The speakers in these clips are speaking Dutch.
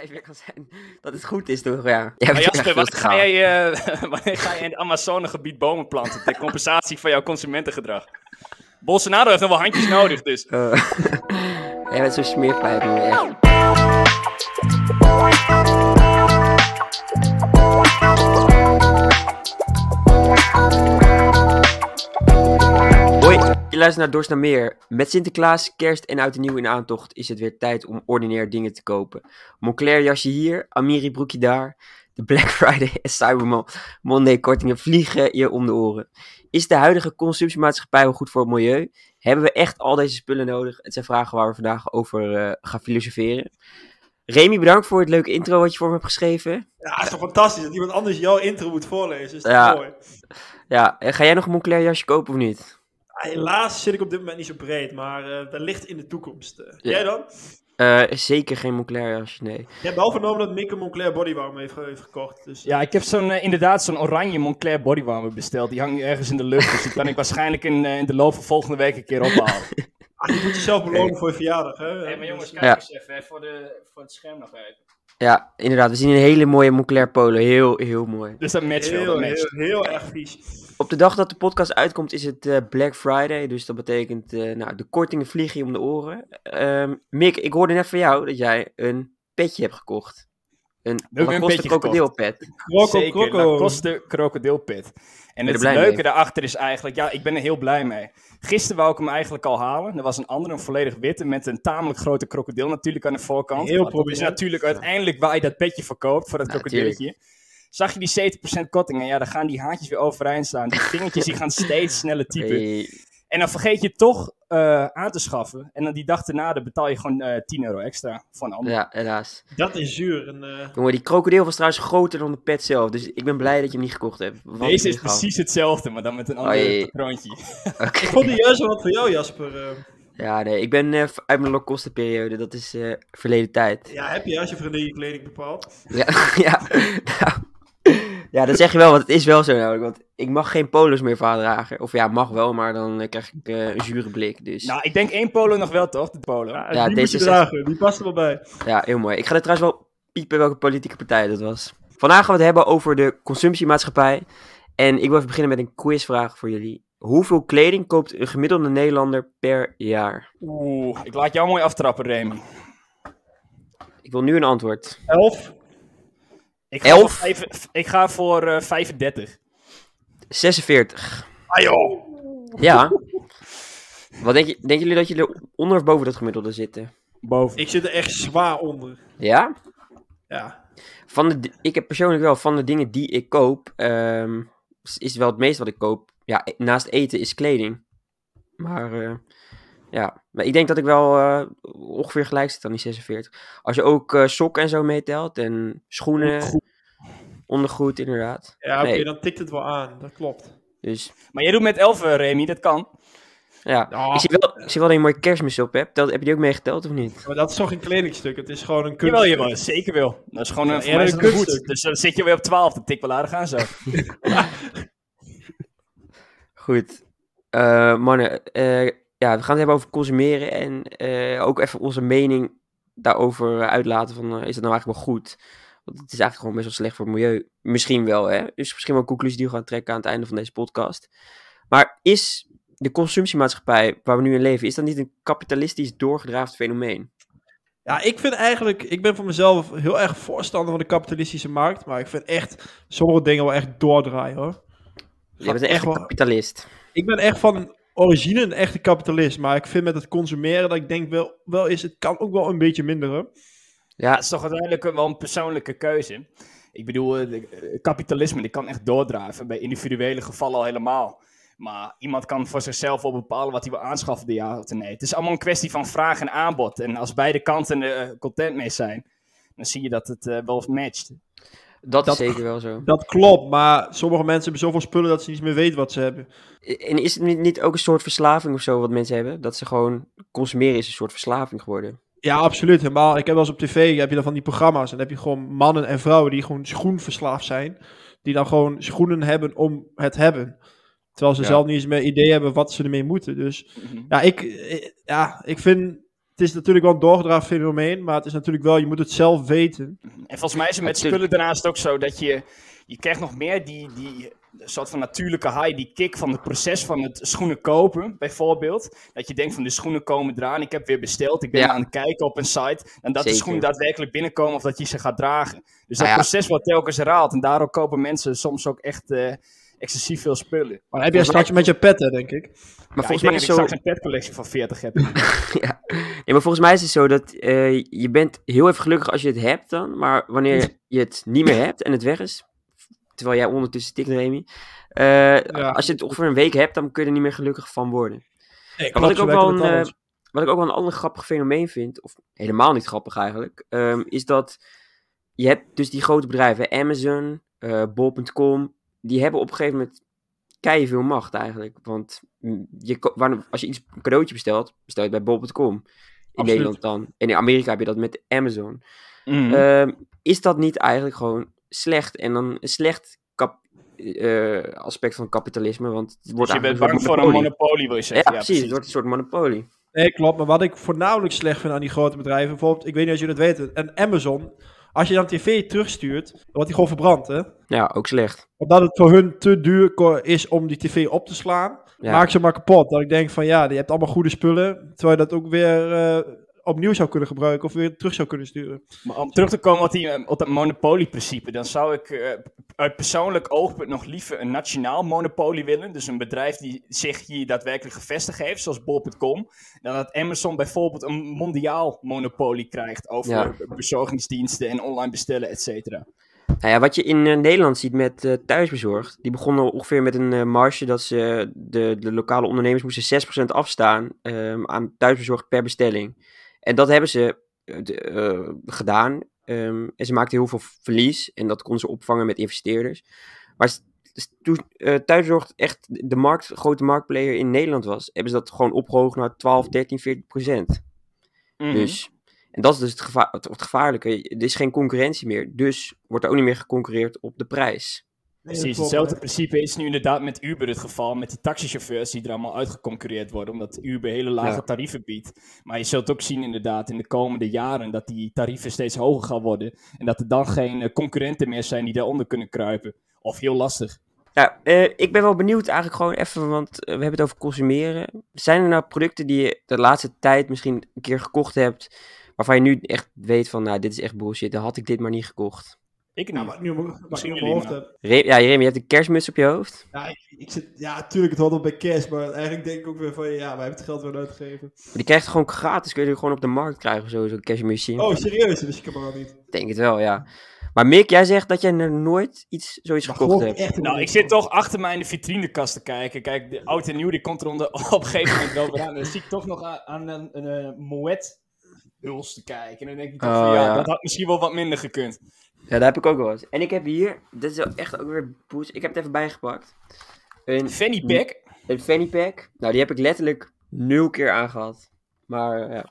bedrijf weer kan zijn dat het goed is, toch? Ja. ja maar Jasper, wanneer ga, jij, uh, wanneer ga je in het Amazonegebied bomen planten ter compensatie van jouw consumentengedrag? Bolsonaro heeft nog wel handjes nodig, dus. Uh, jij bent zo'n smeerpijp, echt. Luistert naar Dorst naar Meer. Met Sinterklaas, kerst en oud en nieuw in aantocht is het weer tijd om ordinair dingen te kopen. Moncler jasje hier, Amiri broekje daar. De Black Friday en Cyber Monday kortingen vliegen je om de oren. Is de huidige consumptiemaatschappij wel goed voor het milieu? Hebben we echt al deze spullen nodig? Het zijn vragen waar we vandaag over uh, gaan filosoferen. Remy, bedankt voor het leuke intro wat je voor me hebt geschreven. Ja, het is toch fantastisch dat iemand anders jouw intro moet voorlezen. Is ja. mooi. Ja, ga jij nog een Moncler jasje kopen of niet? Helaas zit ik op dit moment niet zo breed, maar uh, wellicht in de toekomst. Uh, Jij dan? Uh, zeker geen Moncler jasje, nee. Je hebt wel vernomen dat Mick een Moncler bodywarmer heeft, heeft gekocht. Dus, ja, ik heb zo'n, inderdaad zo'n oranje Moncler bodywarmer besteld. Die hangt nu ergens in de lucht, dus die kan ik waarschijnlijk in, in de loop van volgende week een keer ophalen. ah, je moet jezelf belonen voor je verjaardag, hè? Hé, hey, maar jongens, kijk eens even voor, de, voor het scherm nog even. Ja, inderdaad. We zien een hele mooie Moncler polo. Heel, heel mooi. Dus dat matcht heel, wel. Heel, heel, erg vies. Op de dag dat de podcast uitkomt is het uh, Black Friday. Dus dat betekent, uh, nou, de kortingen vliegen je om de oren. Um, Mick, ik hoorde net van jou dat jij een petje hebt gekocht. Een Lacoste krokodilpet. Zeker, Lacoste krokodilpet. En het leuke mee? daarachter is eigenlijk, ja, ik ben er heel blij mee. Gisteren wou ik hem eigenlijk al halen. Er was een andere, een volledig witte, met een tamelijk grote krokodil natuurlijk aan de voorkant. Heel Dat is natuurlijk uiteindelijk waar je dat petje verkoopt, voor dat krokodilletje. Zag je die 70% korting en ja, dan gaan die haartjes weer overeind staan. Die vingertjes die gaan steeds sneller typen. En dan vergeet je toch uh, aan te schaffen. En dan die dag erna dan betaal je gewoon uh, eh, 10 euro extra voor een ander. Ja, helaas. Dat is zuur. En, uh... Jongen, die krokodil was trouwens groter dan de pet zelf. Dus ik ben blij dat je hem niet gekocht hebt. Deze is precies hetzelfde, maar dan met een ander oh, patroontje. okay. Ik vond die juist wel wat voor jou, Jasper. Ja, nee, ik ben uit mijn low-kostenperiode. Dat is verleden tijd. Ja, heb je juist je vriendin je kleding bepaald? Ja, ja. Nou, ja, dat zeg je wel, want het is wel zo namelijk. Want ik mag geen polos meer dragen. Of ja, mag wel, maar dan uh, krijg ik uh, een zure blik. Dus. Nou, ik denk één polo nog wel, toch? De polo. Ja, ja die deze dragen, die past er wel bij. Ja, heel mooi. Ik ga er trouwens wel piepen welke politieke partij dat was. Vandaag gaan we het hebben over de consumptiemaatschappij. En ik wil even beginnen met een quizvraag voor jullie. Hoeveel kleding koopt een gemiddelde Nederlander per jaar? Oeh, ik laat jou mooi aftrappen, Remy. Ik wil nu een antwoord. Elf. Ik ga 11? Voor ik ga voor uh, 35. 46. Ah joh. Ja. Wat denk je, denken jullie dat jullie onder of boven dat gemiddelde zitten? Boven. Ik zit er echt zwaar onder. Ja? Ja. Van de, ik heb persoonlijk wel van de dingen die ik koop, um, is wel het meest wat ik koop. Ja, naast eten is kleding. Maar uh, ja, maar ik denk dat ik wel uh, ongeveer gelijk zit aan die 46. Als je ook uh, sokken en zo meetelt en schoenen, ondergoed, ondergoed inderdaad. Ja, oké, okay, dan tikt het wel aan, dat klopt. Dus... Maar jij doet met 11, uh, Remy, dat kan. Ja, oh. ik, zie wel, ik zie wel dat je een mooie kerstmis op hebt. Dat, heb je die ook meegeteld of niet? Maar dat is toch geen kledingstuk, het is gewoon een kunststuk. Jawel, jawel, zeker wel. Dat is gewoon een, ja, een kunststuk. Dus dan zit je weer op 12, dat tik wel aardig aan zo. Goed. Uh, mannen, uh, ja, we gaan het hebben over consumeren en uh, ook even onze mening daarover uitlaten van uh, is dat nou eigenlijk wel goed? Want het is eigenlijk gewoon best wel slecht voor het milieu. Misschien wel, hè? Dus misschien wel een conclusie die we gaan trekken aan het einde van deze podcast. Maar is de consumptiemaatschappij waar we nu in leven, is dat niet een kapitalistisch doorgedraafd fenomeen? Ja, ik vind eigenlijk, ik ben voor mezelf heel erg voorstander van de kapitalistische markt, maar ik vind echt sommige dingen wel echt doordraaien hoor. Je bent echt een kapitalist. Ik ben echt van origine een echte kapitalist. Maar ik vind met het consumeren dat ik denk wel, wel is, het kan ook wel een beetje minderen. Ja, het is toch uiteindelijk wel een persoonlijke keuze. Ik bedoel, eh, eh, kapitalisme die kan echt doordraven. Bij individuele gevallen al helemaal. Maar iemand kan voor zichzelf wel bepalen wat hij wil aanschaffen, ja of nee. Het is allemaal een kwestie van vraag en aanbod. En als beide kanten er uh, content mee zijn, dan zie je dat het wel matcht. Dat, is zeker wel zo. Dat klopt, maar sommige mensen hebben zoveel spullen dat ze niet meer weten wat ze hebben. En is het niet ook een soort verslaving of zo wat mensen hebben? Dat ze gewoon consumeren is een soort verslaving geworden. Ja, absoluut. Helemaal. Ik heb wel eens op tv, heb je dan van die programma's. En dan heb je gewoon mannen en vrouwen die gewoon schoenverslaafd zijn. Die dan gewoon schoenen hebben om het hebben. Terwijl ze zelf niet eens meer idee hebben wat ze ermee moeten. Dus mhm. ja, ik, ja, ik vind het is natuurlijk wel een doorgedragen fenomeen, maar het is natuurlijk wel, je moet het zelf weten. En volgens mij is het met Natuurlijk. spullen daarnaast ook zo dat je, je krijgt nog meer die, die soort van natuurlijke high, die kick van het proces van het schoenen kopen, bijvoorbeeld. Dat je denkt van de schoenen komen eraan, ik heb weer besteld, ik ben Ja. aan het kijken op een site. En dat de schoenen daadwerkelijk binnenkomen of dat je ze gaat dragen. Dus Nou dat ja. proces wordt telkens herhaald en daardoor kopen mensen soms ook echt eh, excessief veel spullen. Maar heb jij straks met je petten, denk ik. Maar Ja, ik volgens denk mij is dat zo... straks een petcollectie van 40 heb. ja. Nee, maar volgens mij is het zo dat eh, je bent heel even gelukkig als je het hebt dan. Maar wanneer je het niet meer hebt en het weg is, terwijl jij ondertussen tikt, Remy. eh, Als je het ongeveer een week hebt, dan kun je er niet meer gelukkig van worden. Nee, wat ik ook wel een, eh, wat ik ook wel een ander grappig fenomeen vind, of helemaal niet grappig eigenlijk, ehm, is dat je hebt dus die grote bedrijven, Amazon, eh Bol.com, die hebben op een gegeven moment keihard veel macht eigenlijk. Want je, waar- als je iets een cadeautje bestelt, bestel je het bij Bol.com. In Absoluut. Nederland dan. En in Amerika heb je dat met Amazon. Mhm. Ehm, is dat niet eigenlijk gewoon slecht? En dan een slecht kap- eh, aspect van kapitalisme, want het wordt dus je bent bang een voor een monopolie. wil je Ja, zeggen. precies. Het wordt een soort monopolie. Nee, klopt. Maar wat ik voornamelijk slecht vind aan die grote bedrijven, bijvoorbeeld, ik weet niet of jullie het weten, een Amazon, als je dan tv terugstuurt, dan wordt die gewoon verbrand, hè? Ja, ook slecht. Omdat het voor hun te duur is om die tv op te slaan, Ja. maak ze maar kapot. Dat ik denk van ja, je hebt allemaal goede spullen, terwijl je dat ook weer eh, opnieuw zou kunnen gebruiken of weer terug zou kunnen sturen. Maar om terug te komen op, die, eh, op dat monopolieprincipe, dan zou ik eh, uit persoonlijk oogpunt nog liever een nationaal monopolie willen. Dus een bedrijf die zich hier daadwerkelijk gevestigd heeft, zoals bol.com. Dan dat Amazon bijvoorbeeld een mondiaal monopolie krijgt over Ja. bezorgingsdiensten en online bestellen, et cetera. Nou ja, wat je in eh, Nederland ziet met eh, thuisbezorgd, die begonnen ongeveer met een eh, marge dat ze de, de lokale ondernemers moesten 6% afstaan ehm, aan thuisbezorgd per bestelling. En dat hebben ze gedaan. Ehm, en ze maakten heel veel verlies en dat konden ze opvangen met investeerders. Maar toen eh, thuisbezorgd echt de markt, grote marktplayer in Nederland was, hebben ze dat gewoon opgehoogd naar 12, 13, 14 procent. Mhm. Dus, en dat is dus het, gevaar, het, het gevaarlijke. Er is geen concurrentie meer. Dus wordt er ook niet meer geconcurreerd op de prijs. Precies, hetzelfde principe is nu inderdaad met Uber het geval. Met die taxichauffeurs die er allemaal uitgeconcurreerd worden. Omdat Uber hele lage Ja. tarieven biedt. Maar je zult ook zien inderdaad in de komende jaren dat die tarieven steeds hoger gaan worden. En dat er dan geen eh, concurrenten meer zijn die daaronder kunnen kruipen. Of heel lastig. Ja, eh, ik ben wel benieuwd eigenlijk gewoon even, want eh, we hebben het over consumeren. Zijn er nou producten die je de laatste tijd misschien een keer gekocht hebt, waarvan je nu echt weet van, nou, dit is echt bullshit, dan had ik dit maar niet gekocht. Ik Ja, niet. maar nu maar jullie, mijn hoofd heb. Re ja, Jeremy, je hebt een kerstmuts op je hoofd. Ja, ik, ik zit, ja, tuurlijk, het hoort op bij cash, maar eigenlijk denk ik ook weer van, ja, wij hebben het geld weer uitgegeven. Maar die krijg je gewoon gratis, kun je gewoon op de markt krijgen of zo, zo'n kerstmutsje. Oh, serieus? Dat wist ik helemaal niet. Ik denk het wel, ja. Maar Mick, jij zegt dat jij nooit iets, zoiets Maar gekocht hebt. echt Nou, ik zit toch achter mij in de vitrinekast te kijken. Kijk, de oud en nieuw die komt er onder, op een gegeven moment wel weer aan. En dan zie ik toch nog aan, aan een, een, eh, Moet huls te kijken. En dan denk ik toch Oh, van ja, ja. dat had misschien wel wat minder gekund. Ja, dat heb ik ook wel eens. En ik heb hier, dit is wel echt ook weer poes, ik heb het even bijgepakt. Een, Fanny Pack. een fanny pack. Nou, die heb ik letterlijk nul keer aangehad. Maar eh, ja,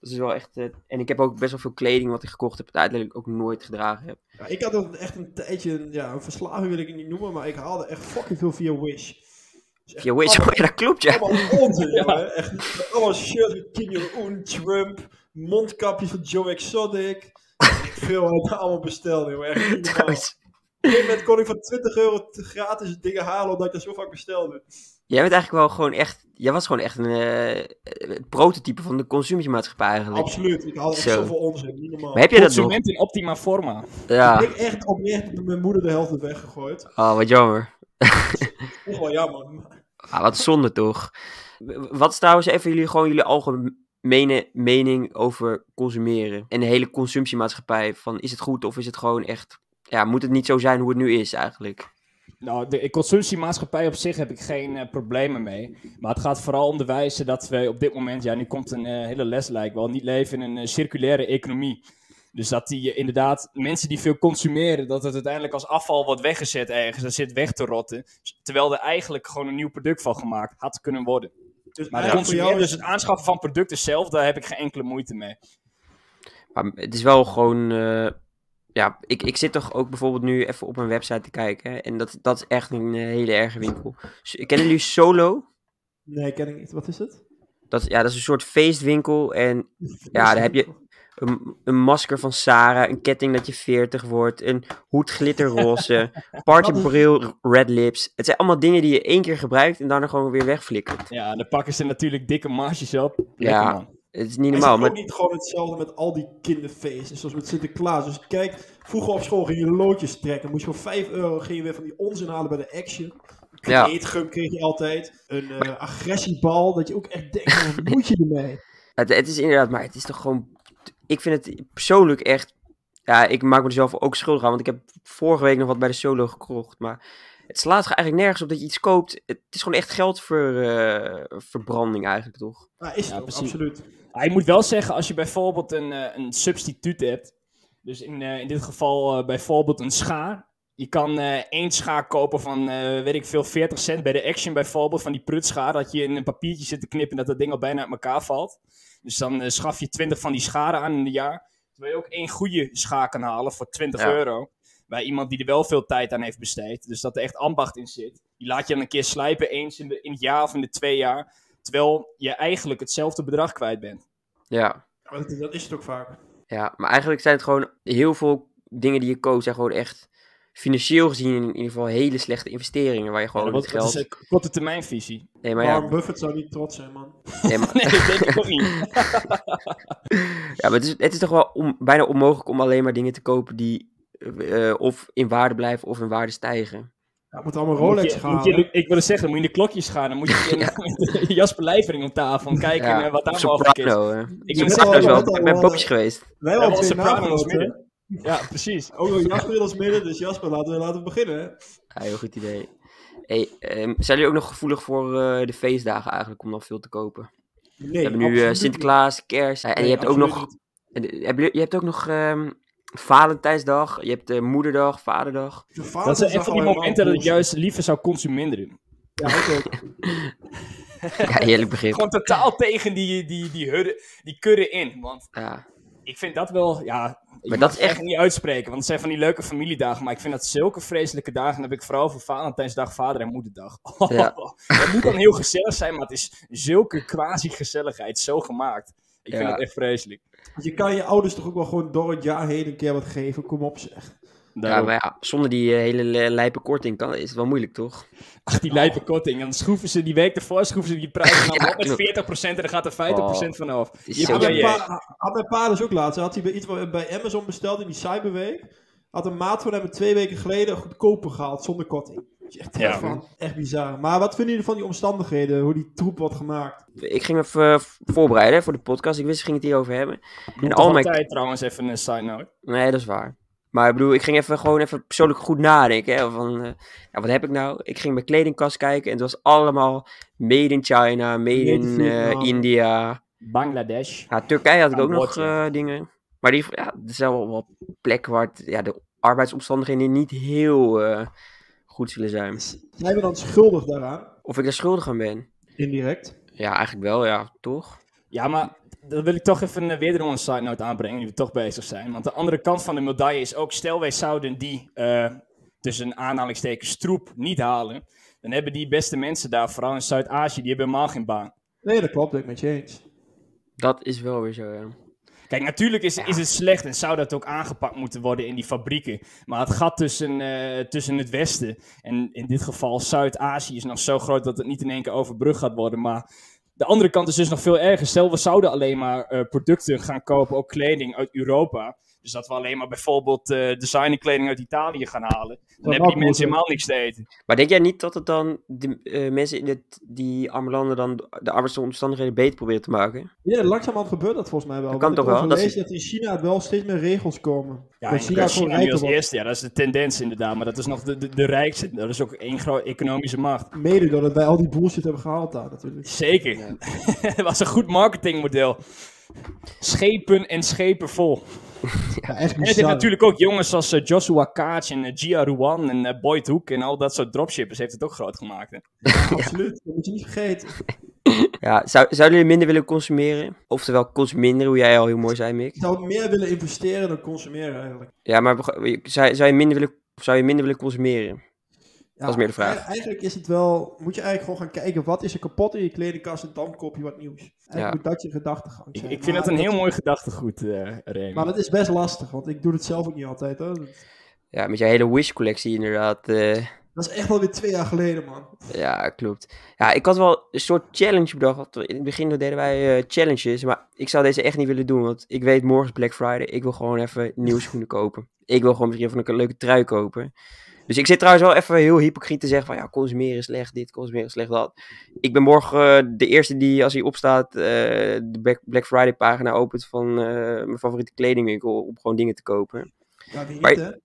dat is wel echt... eh, en ik heb ook best wel veel kleding wat ik gekocht heb, dat uiteindelijk ook nooit gedragen heb. Ja, ik had ook echt een tijdje, ja, een verslaving wil ik het niet noemen, maar ik haalde echt fucking veel via Wish. Dus Via Wish, oh ja, dat klopt ja. Allemaal onzin, jongen. Echt, allemaal shirts met Kim Jong-un, Trump, mondkapjes van Joe Exotic. Ik veel ik allemaal besteld, jongen. Echt niet normaal. Trouwens, Op een gegeven moment kon ik voor 20 euro te- gratis dingen halen, omdat ik dat zo vaak bestelde. jij bent eigenlijk wel gewoon echt... Jij was gewoon echt een eh, eh, prototype van de consumptiemaatschappij eigenlijk. Absoluut, ik echt Zo. zoveel onzin, niet normaal. Maar heb je dat nog? Consument in optima forma. Ja. Ik heb echt oprecht mijn moeder de helft weggegooid. Oh, wat jammer. Echt wel jammer. Ah, wat zonde toch. Wat is trouwens even jullie, gewoon jullie algemene mening over consumeren? En de hele consumptiemaatschappij. Van is het goed of is het gewoon echt... Ja, moet het niet zo zijn hoe het nu is eigenlijk? Nou, de consumptiemaatschappij op zich heb ik geen eh, problemen mee. Maar het gaat vooral om de wijze dat we op dit moment, ja, nu komt een eh, hele les lijkt wel, niet leven in een eh, circulaire economie. Dus dat die inderdaad, mensen die veel consumeren, dat het uiteindelijk als afval wordt weggezet ergens, dat zit weg te rotten. Terwijl er eigenlijk gewoon een nieuw product van gemaakt had kunnen worden. Dus Maar consumeren, jou dus het aanschaffen van producten zelf, daar heb ik geen enkele moeite mee. Maar het is wel gewoon... eh, ja, ik, ik zit toch ook bijvoorbeeld nu even op een website te kijken. hè, En dat, dat is echt een hele erge winkel. Kennen jullie Solo? Nee, ken ik niet. Wat is het? Dat, ja, dat is een soort feestwinkel. En ja, daar heb je een, een masker van Sarah, een ketting dat je 40 wordt, een hoed glitterroze, partybril red lips. Het zijn allemaal dingen die je één keer gebruikt en daarna gewoon weer wegflikkert. Ja, dan pakken ze natuurlijk dikke marges op. Lekker, Ja. man. Het is niet Is normaal. het ook Maar, niet gewoon hetzelfde met al die kinderfeesten, zoals met Sinterklaas. Dus kijk, vroeger op school ging je loodjes trekken. Moest je voor 5 euro ging je weer van die onzin halen bij de Action. Een Ja. eetgum kreeg je altijd. Een eh, agressiebal, dat je ook echt denkt, wat moet je ermee? het, het is inderdaad, maar het is toch gewoon. Ik vind het persoonlijk echt. Ja, ik maak me er zelf ook schuldig aan, want ik heb vorige week nog wat bij de solo gekocht. Maar het slaat eigenlijk nergens op dat je iets koopt. Het is gewoon echt geldverbranding eigenlijk, toch? Nou, is het Ja, ook, precies. absoluut. Ah, je moet wel zeggen, als je bijvoorbeeld een, eh, een substituut hebt, dus in, eh, in dit geval eh, bijvoorbeeld een schaar. Je kan eh, één schaar kopen van, eh, weet ik veel, 40 cent bij de Action bijvoorbeeld, van die prutschaar, dat je in een papiertje zit te knippen en dat dat ding al bijna uit elkaar valt. Dus dan eh, schaf je 20 van die scharen aan in een jaar, terwijl je ook één goede schaar kan halen voor 20 Ja. euro. Bij iemand die er wel veel tijd aan heeft besteed, dus dat er echt ambacht in zit. Die laat je dan een keer slijpen, eens in, de, in het jaar of in de twee jaar, terwijl je eigenlijk hetzelfde bedrag kwijt bent. Ja. Dat, dat is het ook vaak. Ja, maar eigenlijk zijn het gewoon heel veel dingen die je koopt, zijn gewoon echt financieel gezien in ieder geval hele slechte investeringen. Waar je gewoon Ja, het dat, dat geld. is een korte termijnvisie. Nee, maar Warren ja, Buffett zou niet trots zijn, man. nee, maar, Nee, dat denk ik ook niet. ja, maar het, is, het is toch wel bijna onmogelijk om alleen maar dingen te kopen die eh, of in waarde blijven of in waarde stijgen. Ja, moet allemaal Rolex je- gaan. moet je- ik wilde zeggen, moet je in de klokjes gaan. Dan moet je in, met Jasper Lijvering op tafel en kijken Ja, eh, wat daar mogelijk is. Ik ben wel- wel, wel- ik ben wel- popjes geweest. Wij Ja, hebben al Soprano Ja, precies. Ook nog Jasper in ons midden, dus Jasper, laten we, laten we beginnen. Hè? Ja, heel goed idee. Hey, ehm, zijn jullie ook nog gevoelig voor eh, de feestdagen eigenlijk om dan veel te kopen? Nee, We hebben nu eh, Sinterklaas, kerst en niet. je hebt Nee, ook nog, en, eh, je hebt ook nog ehm, Valentijnsdag, je hebt eh, Moederdag, Vaderdag. Dat zijn echt van die momenten dat ik juist liever zou consumeren. Ja, ik ook. Ja, heerlijk begrip. Gewoon totaal tegen die, die, die, hudde, die kudde in. Want Ja, ik vind dat wel, ja... Ik Maar mag dat het is echt niet uitspreken, want het zijn van die leuke familiedagen. Maar ik vind dat zulke vreselijke dagen. Dan heb ik vooral voor Valentijnsdag, Vader en Moederdag. Ja. Het moet dan heel gezellig zijn, maar het is zulke quasi-gezelligheid. Zo gemaakt. Ik vind het echt vreselijk. Je kan je ouders toch ook wel gewoon door het jaar heen een keer wat geven. Kom op zeg. Ja, Daarom. maar ja, zonder die eh, hele li- lijpe korting kan, is het wel moeilijk, toch? Ach, die lijpe korting. Dan schroeven ze die week ervoor, schroeven ze die prijs dan Ja, op met 40% en dan gaat er 50% Oh, vanaf. Je Had mijn, pa, had mijn pa dus ook laatst. Had hij bij iets bij- bij Amazon besteld in die Cyberweek. Had een maat van hem twee weken geleden goedkoper gehaald zonder korting. Dat is Echt, Ja. van, echt bizar. Maar wat vinden jullie van die omstandigheden? Hoe die troep wordt gemaakt? Ik ging me even eh, voorbereiden voor de podcast. Ik wist, ik ging het hierover hebben. En Al al mijn tijd trouwens even een side note. Nee, dat is waar. Maar ik bedoel, ik ging even gewoon even persoonlijk goed nadenken. Hè, van, eh, ja, wat heb ik nou? Ik ging mijn kledingkast kijken en het was allemaal made in China, made in eh. India. Bangladesh. Ja, Turkije had ik ook nog eh, dingen. Maar die, ja, er zijn wel wat plekken waar het, ja, de arbeidsomstandigheden niet heel goed zullen zijn. Zijn we dan schuldig daaraan? Of ik daar schuldig aan ben? Indirect. Ja, eigenlijk wel, ja, toch? Ja, maar dan wil ik toch even een wederom een side note aanbrengen, nu we toch bezig zijn. Want de andere kant van de medaille is ook, stel wij zouden die, eh tussen aanhalingstekens, troep niet halen. Dan hebben die beste mensen daar, vooral in Zuid-Azië, die hebben helemaal geen baan. Nee, dat klopt. Ik met je eens. Dat is wel weer zo, ja. Kijk, natuurlijk is, is het slecht en zou dat ook aangepakt moeten worden in die fabrieken. Maar het gat tussen, eh, tussen het Westen en in dit geval Zuid-Azië is nog zo groot dat het niet in één keer overbrugd gaat worden. Maar de andere kant is dus nog veel erger. Stel, we zouden alleen maar eh, producten gaan kopen, ook kleding uit Europa. Dus dat we alleen maar bijvoorbeeld eh designerkleding uit Italië gaan halen. Dan hebben die ook mensen helemaal niks te eten. Maar denk jij niet dat het dan de eh, mensen in het, die arme landen dan de arbeidsomstandigheden beter proberen te maken? Ja, langzamerhand gebeurt dat volgens mij wel. Dat Want kan toch wel? heb Dat gelezen dat in China wel steeds meer regels komen. Ja, dat in China China, nu als eerste. Ja, dat is de tendens inderdaad. Maar dat is nog de, de, de rijkste. Dat is ook één grote economische macht. Mede doordat wij al die bullshit hebben gehaald daar natuurlijk. Zeker. Het was een goed marketingmodel. Schepen en schepen vol. Ja, echt En het heeft natuurlijk ook jongens als eh, Joshua Kaach en eh, Gia Ruan en eh, Boyd Hoek en al dat soort dropshippers heeft het ook groot gemaakt. Hè? Absoluut, dat moet je niet vergeten. Ja, zou, zouden jullie minder willen consumeren? Oftewel consumeren, hoe jij al heel mooi zei, Mick. Ik zou meer willen investeren dan consumeren eigenlijk. Ja, maar zou, zou, je minder willen, zou je minder willen consumeren? Dat is meer de vraag. e- Eigenlijk is het wel, moet je eigenlijk gewoon gaan kijken, wat is er kapot in je kledingkast en dan koop je wat nieuws. Eigenlijk Ja. moet dat je gedachtegang Ik, zijn. ik vind dat een heel mooi gedachtegoed, eh Remy. Maar dat is best lastig, want ik doe het zelf ook niet altijd. Hoor. Dat Ja, met je hele Wish-collectie inderdaad. eh, dat is echt wel weer twee jaar geleden, man. ja, klopt. Ja, ik had wel een soort challenge bedacht. In het begin deden wij eh, challenges, maar ik zou deze echt niet willen doen. Want ik weet, morgen is Black Friday. Ik wil gewoon even nieuwe schoenen kopen. Ik wil gewoon misschien even een leuke trui kopen. Dus ik zit trouwens wel even heel hypocriet te zeggen van ja, consumeren is slecht dit, consumeren is slecht dat. Ik ben morgen eh, de eerste die als hij opstaat eh, de Black, Friday pagina opent van eh, mijn favoriete kledingwinkel om gewoon dingen te kopen. Ja, Maar-?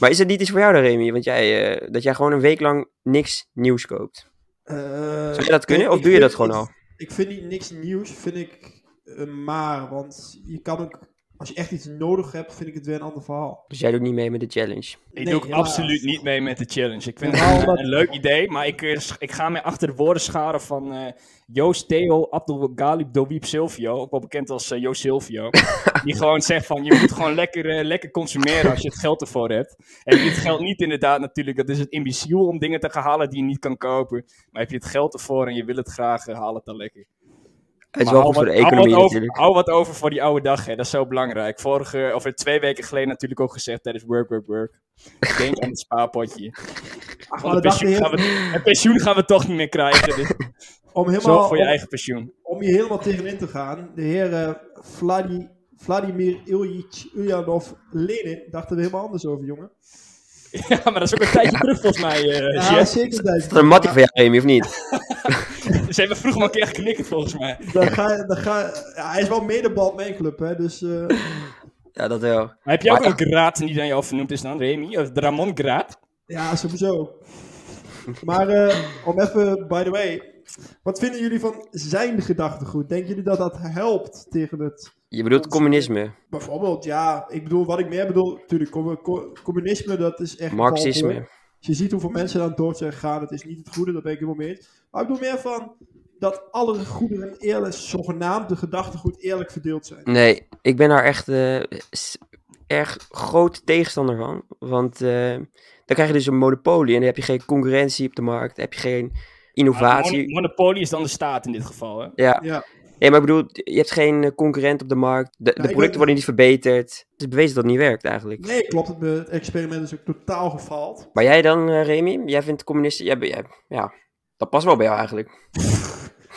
Maar is het niet iets voor jou dan, Remy? Want jij, dat jij gewoon een week lang niks nieuws koopt. Zou je dat kunnen of doe je dat gewoon al? Ik vind niet niks nieuws, vind ik maar. Want je kan ook, als je echt iets nodig hebt, vind ik het weer een ander verhaal. Dus jij doet niet mee met de challenge. Ik Nee, doe absoluut niet mee met de challenge. Ik vind het een, een leuk idee, maar ik, eh, ik ga mij achter de woorden scharen van eh, Joost Theo Abdul Galib Dowiep Silvio, ook wel bekend als eh, Joost Silvio. die gewoon zegt van, je moet gewoon lekker, lekker consumeren als je het geld ervoor hebt. En dit geldt niet inderdaad natuurlijk, dat is het imbeciel om dingen te gaan halen die je niet kan kopen. Maar heb je het geld ervoor en je wil het graag, haal het dan lekker. Het is wel hou goed voor de wat- hou economie over, natuurlijk. Hou wat over voor die oude dag, hè. dat is zo belangrijk. Vorige, of twee weken geleden natuurlijk ook gezegd tijdens Work, Work, Work. Denk aan het spaarpotje. Ach, dat dacht pensioen je gaan we, het pensioen gaan we toch niet meer krijgen. Dus om, zorg helemaal, voor je om, eigen pensioen. om hier helemaal tegenin te gaan. De heer eh, Vladi, Vladimir Ilyich Ulyanov Lenin dachten we helemaal anders over, jongen. Ja, maar dat is ook een tijdje terug volgens mij, eh Ja, zeker. Is Is dat een mattie van jou, Remy, of niet? Ze hebben vroeger maar een keer geknikt volgens mij. Dan ga, dan ga, ja, hij is wel medebal mijn club, hè. Dus eh, Ja, dat wel. Maar heb je ook Maar- een graad die dan jou vernoemd is dan, Remy? Of de Ramon Graad? ja, sowieso. Maar eh, om even, by the way. Wat vinden jullie van zijn gedachtegoed? Denken jullie dat dat helpt tegen het... Je bedoelt communisme, Bijvoorbeeld, ja, ik bedoel, wat ik meer bedoel... Natuurlijk, com- co- communisme, dat is echt... marxisme. Als je ziet hoeveel mensen dan dood zijn gegaan, het is niet het goede, dat ben ik helemaal mee eens. Maar ik bedoel meer van dat alle goederen eerlijk, zogenaamd de gedachtegoed eerlijk verdeeld zijn. Nee, ik ben daar echt eh, s- erg groot tegenstander van. Want eh, dan krijg je dus een monopolie en dan heb je geen concurrentie op de markt. Dan heb je geen innovatie. Mon- Monopolie is dan de staat in dit geval, hè? Ja, Ja, nee, maar ik bedoel, je hebt geen eh, concurrent op de markt. De, de ik producten ben- worden niet verbeterd. Het is bewezen dat het niet werkt eigenlijk. nee, klopt. Het, het experiment is ook totaal gefaald. Maar jij dan, Remy? Jij vindt communisten... Jij, jij- ja, dat past wel bij jou eigenlijk.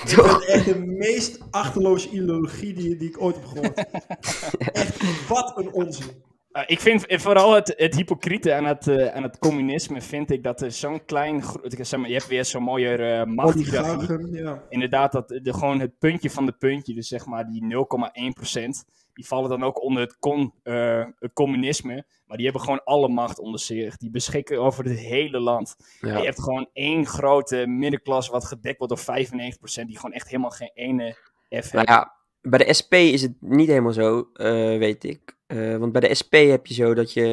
Ik vind het echt de meest achterloze ideologie die, die ik ooit heb gehoord. echt, wat een onzin. Uh, ik vind eh, vooral het, het hypocriete aan het, eh, aan het communisme, vind ik dat er zo'n klein... zeg maar, je hebt weer zo'n mooie uh, machthiërarchie. Oligarchen, ja. Inderdaad, dat, de, gewoon het puntje van de puntje, dus zeg maar die 0,1%, die vallen dan ook onder het, con, eh, het communisme. Maar die hebben gewoon alle macht onder zich. Die beschikken over het hele land. Ja. je hebt gewoon één grote middenklasse wat gedekt wordt door 95%, die gewoon echt helemaal geen ene F Nou ja, bij de SP is het niet helemaal zo, eh, weet ik. Eh, want bij de SP heb je zo dat je...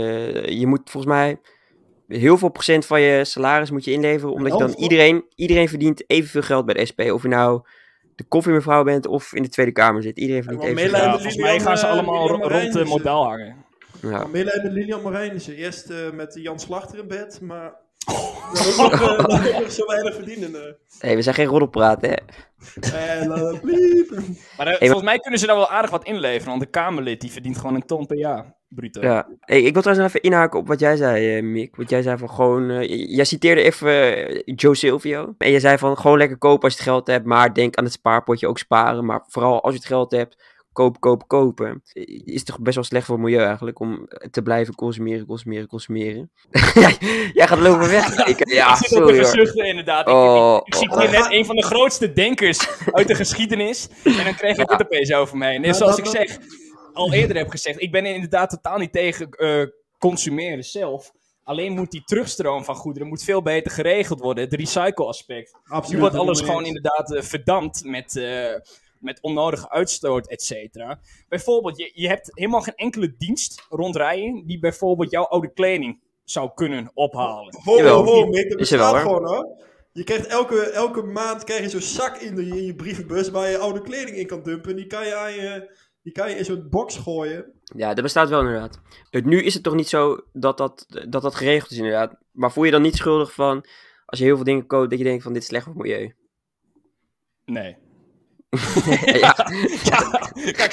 Je moet volgens mij heel veel procent van je salaris moet je inleveren. Omdat je dan Elf, toch? iedereen... Iedereen verdient evenveel geld bij de SP. Of je nou de koffiemevrouw bent of in de Tweede Kamer zit. Iedereen meelijden geld. Ja, volgens mij gaan ze Lilian, eh, allemaal Lilian rond de model hangen. Ja. Medelijden met Lilian Marijnissen. Eerst eh, met Jan Slachter in bed, maar... Dat eh, zo weinig verdienen. eh. hey, we zijn geen roddelpraten, hè. Eh. Maar eh, volgens mij kunnen ze daar wel aardig wat inleveren, want een Kamerlid die verdient gewoon een ton per jaar, bruto. Ja. Hey, ik wil trouwens nog even inhaken op wat jij zei, eh, Mick. Wat jij zei van gewoon... eh, jij citeerde even eh, Joe Silvio. En jij zei van gewoon lekker kopen als je het geld hebt. Maar denk aan het spaarpotje ook sparen. Maar vooral als je het geld hebt, kopen, kopen, kopen. Is het toch best wel slecht voor het milieu eigenlijk om te blijven consumeren, consumeren, consumeren. jij, gaat lopen weg. Ik, ja, ik zit ook sorry te inderdaad. Ik- Oh, ik, ik, zie oh, hier oh. net een van de grootste denkers uit de geschiedenis. En dan krijg ik Ja. dit opeens over mij. En zoals ik zeg, al eerder heb gezegd, ik ben inderdaad totaal niet tegen eh, consumeren zelf. Alleen moet die terugstroom van goederen moet veel beter geregeld worden. Het recycle-aspect. Absoluut. Nu wordt alles gewoon inderdaad eh, verdampt met, eh, met onnodige uitstoot, et cetera. Bijvoorbeeld, je, je hebt helemaal geen enkele dienst rondrijden die bijvoorbeeld jouw oude kleding zou kunnen ophalen. Ho, Jawel. ho, ho, Mick, dat Is er wel, gewoon hoor. Je krijgt elke, elke maand krijg je zo'n zak in, de, in je brievenbus waar je oude kleding in kan dumpen. En die kan je aan je, Die kan je in zo'n box gooien. Ja, dat bestaat wel inderdaad. Het, nu is het toch niet zo dat dat, dat dat geregeld is inderdaad. Maar voel je dan niet schuldig van, als je heel veel dingen koopt, dat je denkt van dit is slecht voor het milieu? Nee. Ja, Ja, kijk.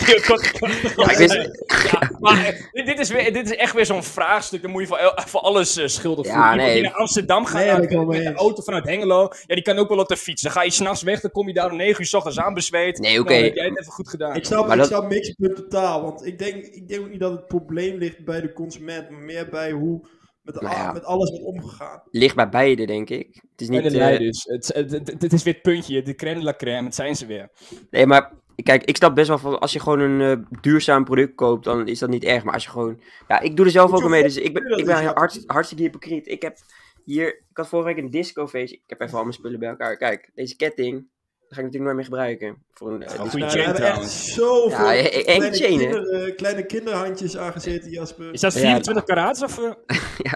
Ja, ik wist- Ja, maar dit is, weer, dit is echt weer zo'n vraagstuk. Dan moet je voor, voor alles eh, schuldig Ja, voelen. Iemand nee. die naar Amsterdam gaat Nee, naar- met de auto vanuit Hengelo. Ja, die kan ook wel op de fiets. Dan ga je s'nachts weg, dan kom je daar om 9 uur s ochtends aan bezweet. Nee, Nou, oké. dan heb jij het even goed gedaan. Ik snap, Maar ik dat- snap Mick's punt totaal. Want ik denk, ik denk ook niet dat het probleem ligt bij de consument. Maar meer bij hoe met, de- Nou ja. met alles wordt omgegaan. ligt bij beide, denk ik. Het is Bij niet... de eh, leiders. Het, het, het, het is weer het puntje, de crème de la crème. Het zijn ze weer. nee, maar kijk, ik snap best wel van, als je gewoon een eh, duurzaam product koopt, dan is dat niet erg. Maar als je gewoon... Ja, ik doe er zelf ook mee, dus ik ben, ik ben ja. hartst- hartstikke hypocriet. Ik heb hier... Ik had vorige week een discofeest. Ik heb even al mijn spullen bij elkaar. Kijk, deze ketting, ga ik natuurlijk nooit meer gebruiken. Voor een, eh, Oh, Nou, chain we hebben echt zoveel Ja, kleine, chain, hè? kinder, kleine kinderhandjes aangezeten, Jasper. Is dat Ja, 24 karaats of... eh?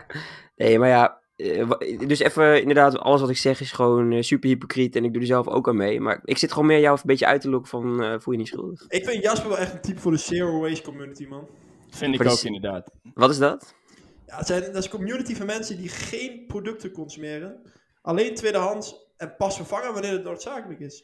Nee, maar ja, eh, dus even inderdaad, alles wat ik zeg is gewoon super hypocriet en ik doe er zelf ook aan mee. Maar ik zit gewoon meer jou een beetje uit te lokken van, eh, voel je niet schuldig. Ik vind Jasper wel echt een type voor de zero waste community, man. Vind ik ook inderdaad. Wat is dat? Ja, het zijn, dat is een community van mensen die geen producten consumeren. Alleen tweedehands en pas vervangen wanneer het noodzakelijk is.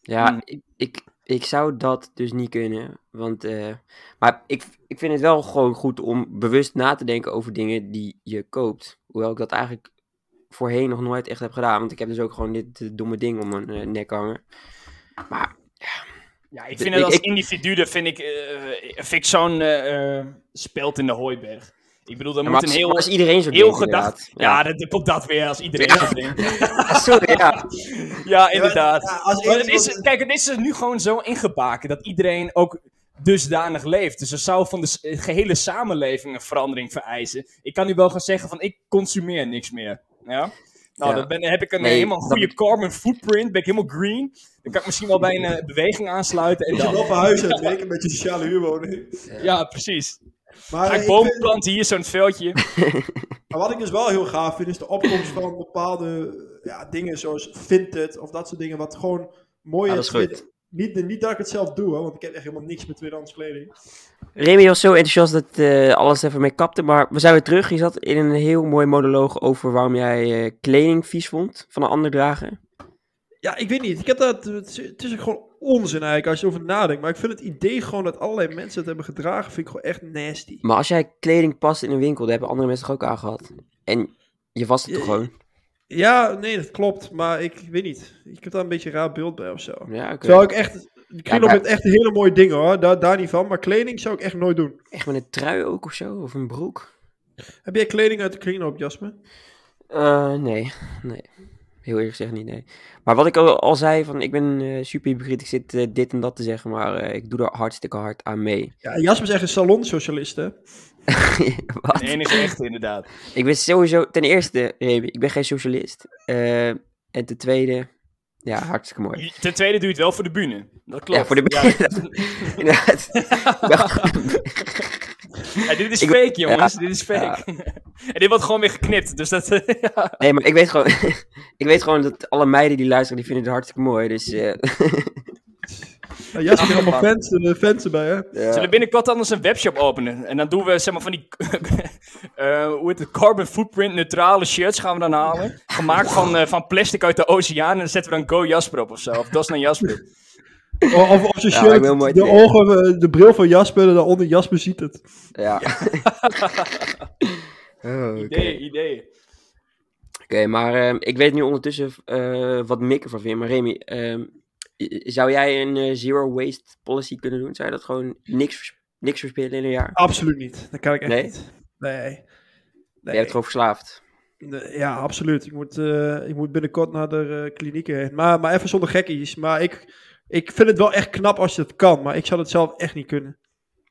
Ja, Hmm. ik, ik, ik zou dat dus niet kunnen. Want, eh, maar ik, ik vind het wel gewoon goed om bewust na te denken over dingen die je koopt. Hoewel ik dat eigenlijk voorheen nog nooit echt heb gedaan. Want ik heb dus ook gewoon dit domme ding om mijn eh, nek hangen. Maar Ja, ik vind het als ik- individu, dat vind ik, eh, vind ik zo'n speld in de hooiberg. Ik bedoel, dat Ja, moet een als, heel, als iedereen zo heel denkt, gedacht... inderdaad. Ja, dat, komt dat weer als iedereen Ja. zo denkt. Ja, sorry, ja. Ja, inderdaad. Ja, als Maar één het is, kijk, het is er nu gewoon zo ingebaken dat iedereen ook dusdanig leeft. Dus er zou van de gehele samenleving een verandering vereisen. Ik kan nu wel gaan zeggen van, ik consumeer niks meer. Ja? Nou, Ja. dan ben, heb ik een Nee, helemaal goede carbon footprint. Ben ik helemaal green. Dan kan ik misschien wel bij een eh, beweging aansluiten. En je dan, wel verhuizen hebt, weet ik, met je sociale huurwoning. ja, precies. Maar, Ga ik ik bomen vind- planten hier, zo'n veldje. maar wat ik dus wel heel gaaf vind, is de opkomst van bepaalde ja, dingen zoals Vinted of dat soort dingen. Wat gewoon dat is goed. tweede- Niet, niet dat ik het zelf doe, hoor, want ik heb echt helemaal niks met tweedehands kleding. Remy was zo enthousiast dat eh, alles even mee kapte. Maar we zijn weer terug. Je zat in een heel mooi monoloog over waarom jij eh, kleding vies vond van een ander dragen. Ja, ik weet niet. Ik heb dat, het, is, het gewoon onzin eigenlijk als je erover nadenkt. Maar ik vind het idee gewoon dat allerlei mensen het hebben gedragen, vind ik gewoon echt nasty. Maar als jij kleding past in een winkel, dat hebben andere mensen toch ook aangehad. En je was het toch gewoon? Ja, nee, dat klopt. Maar ik weet niet. Ik heb daar een beetje een raar beeld bij of zo. Ja, oké. Terwijl ik echt... Kringloop maar- heeft echt hele mooie dingen hoor, daar, daar niet van. Maar kleding zou ik echt nooit doen. Echt met een trui ook of zo? Of een broek? Heb jij kleding uit de kringloop, Jasper? Eh, nee, nee. Heel eerlijk gezegd niet, nee. Maar wat ik al, al zei, van ik ben eh, super hypocriet, ik zit eh, dit en dat te zeggen, maar eh, ik doe er hartstikke hard aan mee. Ja, Jasper is echt een salonsocialist hè? Wat? De enige echte, inderdaad. Ik ben sowieso, ten eerste, Remy, ik ben geen socialist. Eh, en ten tweede, ja, hartstikke mooi. Ten tweede doe je het wel voor de bühne. Dat klopt. Ja, voor de Ja, Inderdaad. Ja, dit is Ik- fake, jongens. Dit is fake. en dit wordt gewoon weer geknipt. Dus dat. ja. Nee, maar ik weet gewoon, ik weet gewoon dat alle meiden die luisteren, die vinden het hartstikke mooi. Dus eh, Ja, Jasper heeft allemaal fans, eh, fans erbij hè? ja. Zullen we binnenkort anders een webshop openen? En dan doen we zeg maar van die. eh, hoe heet het? Carbon footprint neutrale shirts gaan we dan halen. Gemaakt van, eh, van plastic uit de oceaan. En dan zetten we dan Go Jasper op of zo. Of Dos naar Jasper. Of, of, of je Ja, shirt, de ogen, eh, de bril van Jasper, en daaronder Jasper ziet het. Ja. Oh, Oké, Idee, idee. Oké, maar ehm, ik weet nu ondertussen eh, wat Mick ervan vindt. Maar Remy, ehm, zou jij een eh, zero waste policy kunnen doen? Zou je dat gewoon niks, niks verspillen in een jaar? Absoluut niet. Dat kan ik echt Nee? niet. Nee. nee. Je hebt gewoon verslaafd. Ja, absoluut. Ik moet, eh, ik moet binnenkort naar de eh, klinieken heen. Maar, maar even zonder gekkies. Maar ik, ik vind het wel echt knap als je het kan. Maar ik zou het zelf echt niet kunnen.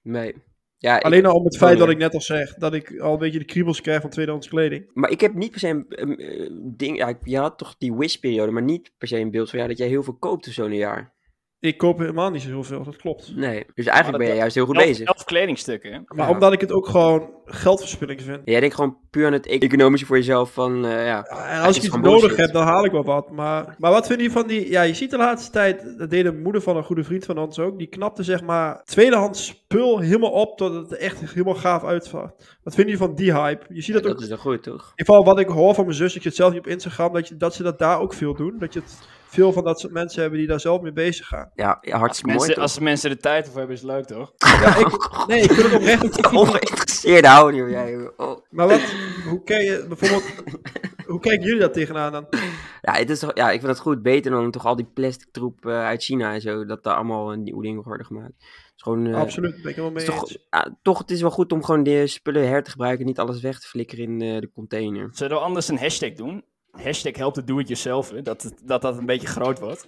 Nee. Ja, ik- Alleen al om het feit dat ik net al zeg. Dat ik al een beetje de kriebels krijg van tweedehands kleding. maar ik heb niet per se een eh, ding. Ja, je had toch die wish-periode, maar niet per se een beeld van ja, dat jij heel veel koopt of zo in een jaar. Ik koop helemaal niet zo heel veel, dat klopt. Nee, dus eigenlijk ben je juist heel goed Elf- bezig. elf kledingstukken? Maar Ja. omdat ik het ook gewoon geldverspilling vind. Jij denkt gewoon puur aan het economische voor jezelf van, eh, ja. En het als ik iets nodig bullshit. heb, dan haal ik wel wat. Maar, maar wat vind je van die... Ja, je ziet de laatste tijd... Dat deed de moeder van een goede vriend van ons ook. Die knapte zeg maar tweedehands spul helemaal op... tot het er echt helemaal gaaf uitvaart. Wat vind je van die hype? Je ziet dat ook... Dat is dan goed, toch? In ieder geval wat ik hoor van mijn zus, ik zit zelf niet op Instagram, dat, je, dat ze dat daar ook veel doen. Dat je het veel van dat soort mensen hebben die daar zelf mee bezig gaan. Ja, ja Als hartstikke mooi, mensen, als de mensen er tijd voor hebben, is het leuk, toch? Ja, ik, nee, ik vind het oprecht niet. Ongeïnteresseerde houden, joh. Jij. Oh. Maar wat, hoe kijk je bijvoorbeeld, hoe kijken jullie daar tegenaan dan? Ja, het is toch, ja, ik vind het goed. Beter dan toch al die plastic troep eh, uit China en zo. Dat daar allemaal een nieuwe dingen worden gemaakt. Gewoon... eh, Absoluut, ben ik helemaal mee is toch, toch, het is wel goed om gewoon de spullen her te gebruiken. Niet alles weg te flikkeren in eh, de container. Zullen we anders een hashtag doen? Hashtag help it do it yourself, hè? Dat, dat dat een beetje groot wordt.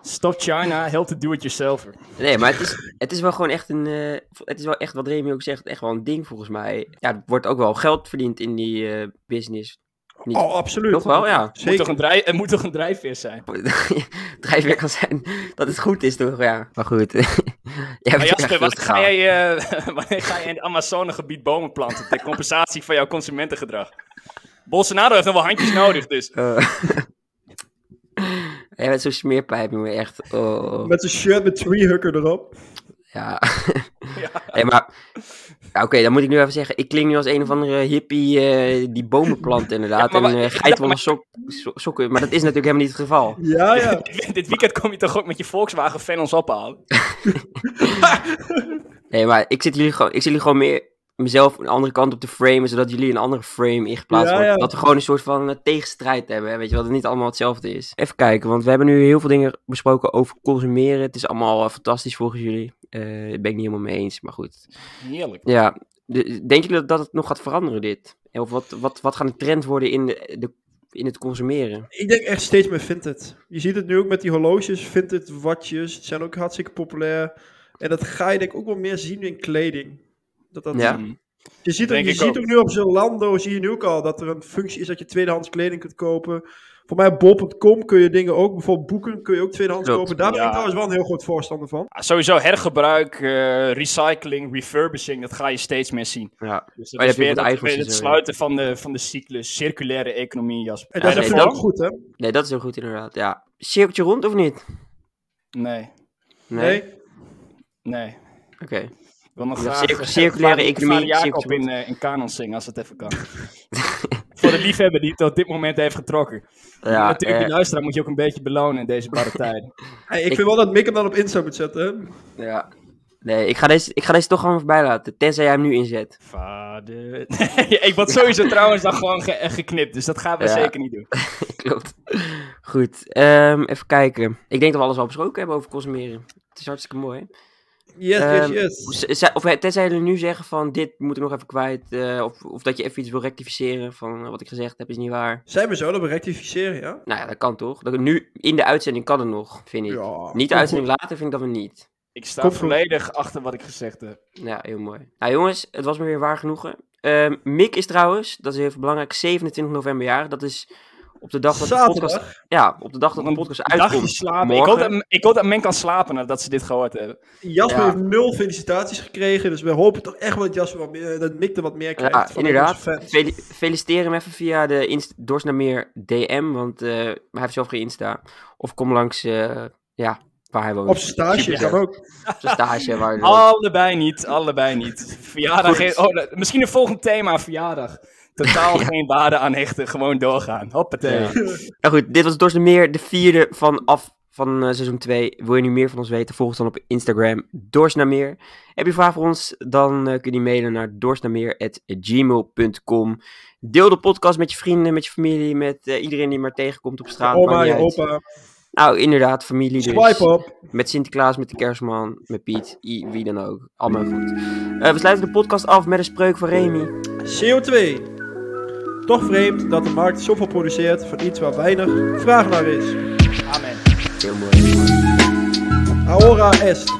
Stop China, help it do it yourself. Nee, maar het is, het is wel gewoon echt een... eh, het is wel echt, wat Remy ook zegt, echt wel een ding volgens mij. Ja, er wordt ook wel geld verdiend in die eh, business. Niet, Oh, absoluut. Toch wel, ja. Moet toch Zeker. een drijf, het moet toch een drijfveer zijn? drijfveer kan zijn dat het goed is, toch? Ja, maar goed. Jij Maar Jasper, wanneer te ga, jij, eh, wanneer ga je in het Amazonegebied bomen planten ter compensatie van jouw consumentengedrag? Bolsonaro heeft nog wel handjes nodig, dus. Eh. Jij bent zo'n smeerpijp, jongen, echt. Oh. Met zijn shirt met treehugger erop. Ja. Hey, maar... Ja, Oké, dan moet ik nu even zeggen. Ik klink nu als een of andere hippie eh, die bomen plant, inderdaad. Ja, maar en uh, geitenwolle sok, so- sokken. Maar dat is natuurlijk helemaal niet het geval. Ja, ja. Dit weekend kom je toch ook met je Volkswagen fan ons ophalen? Nee, maar ik zit jullie gewoon, ik zit jullie gewoon meer mezelf een andere kant op te framen, zodat jullie een andere frame ingeplaatst Ja, wordt. ja. Dat we gewoon een soort van eh, tegenstrijd hebben, hè, weet je wel, dat het niet allemaal hetzelfde is. Even kijken, want we hebben nu heel veel dingen besproken over consumeren. Het is allemaal eh, fantastisch volgens jullie. Eh daar ben ik niet helemaal mee eens, maar goed. Heerlijk. Ja, de- denken jullie dat, dat het nog gaat veranderen, dit? Of wat, wat, wat gaat de trend worden in, de, de, in het consumeren? Ik denk echt steeds meer vintage. Je ziet het nu ook met die horloges, vintage watjes. Het zijn ook hartstikke populair. En dat ga je denk ik ook wel meer zien in kleding. Dat dat, Ja. Mm. Je ziet, ook, je ziet ook. ook nu op Zalando, zie je nu ook al, dat er een functie is dat je tweedehands kleding kunt kopen. Voor mij op bol.com kun je dingen ook, bijvoorbeeld boeken kun je ook tweedehands Klopt. kopen. Daar ben Ja. ik trouwens wel een heel groot voorstander van. Ah, Sowieso hergebruik, eh, recycling, refurbishing, dat ga je steeds meer zien. Ja, Dus dat je is hebt weer, dat, het zo, sluiten van de, van de cyclus, circulaire economie, Jasper. En Ja, dat nee, is dat- ook goed, hè? nee, dat is heel goed inderdaad. Ja, cirkeltje rond of niet? Nee, Nee? nee. Oké. Ik wil nog Ja, graag circu- eh, circulaire economie, Jacob in, eh, in kanon zingen, als het even kan. Voor de liefhebber die het tot dit moment heeft getrokken. Ja, Natuurlijk, eh, die luisteraar moet je ook een beetje belonen in deze barre tijden. Hey, ik, Ik- vind wel dat Mick hem dan op Insta moet zetten, hè? Ja. Nee, ik ga, deze, ik ga deze toch gewoon voorbij laten. Tenzij jij hem nu inzet. Vader... Nee, ik word sowieso trouwens dan gewoon ge- eh, geknipt, dus dat gaan we Ja. zeker niet doen. Klopt. Goed. ehm, even kijken. Ik denk dat we alles al besproken hebben over consumeren. Het is hartstikke mooi. Yes, Ehm, yes, yes. Z- z- Of tenzij jullie nu zeggen van dit moet ik nog even kwijt. eh, of, of dat je even iets wil rectificeren van eh, wat ik gezegd heb is niet waar. Zijn we zo dat we rectificeren, ja? Nou ja, dat kan toch. Dat, nu in de uitzending kan het nog, vind ik. Ja. Niet de uitzending later vind ik dat we niet. Ik sta Komt goed. volledig achter wat ik gezegd heb. Ja, heel mooi. Nou jongens, het was me weer waar genoegen. Ehm Mick is trouwens, dat is even belangrijk, 27 november jaar. Dat is op de dag dat de podcast... Zaterdag. Ja, op de dag dat de Een podcast uitkomt. slapen. Ik hoop, dat, ik hoop dat men kan slapen nadat ze dit gehoord hebben. Jasper Ja. heeft nul felicitaties gekregen, dus we hopen toch echt wel dat, Jasper wat meer, dat Mick er wat meer krijgt. Ja, van inderdaad. Fel- feliciteer hem even via de Inst Dorsnameer DM, want eh, hij heeft zelf geen Insta. Of kom langs, eh, ja, waar hij woont. Op zijn stage kan ook. Op zijn stage. Waar. Allebei niet, allebei niet. Verjaardag, oh, misschien een volgend thema, verjaardag. Totaal geen waarde aan hechten, gewoon doorgaan. Hoppatee. Ja. Nou goed, dit was Dorsnameer, de vierde van af van eh, seizoen 2. Wil je nu meer van ons weten, volg ons dan op Instagram, Dorsnameer. Heb je een vraag voor ons, dan eh, kun je mailen naar dorsnameer.gmail.com. Deel de podcast met je vrienden, met je familie, met eh, iedereen die maar tegenkomt op straat. Oma, je opa. Nou, inderdaad, familie dus. Swipe op. Met Sinterklaas, met de kerstman, met Piet, i- wie dan ook. Allemaal goed. Eh, we sluiten de podcast af met een spreuk van Remy. CO2. Toch vreemd dat de markt zoveel produceert van iets waar weinig vraag naar is. Amen. Heel mooi. Ahora est.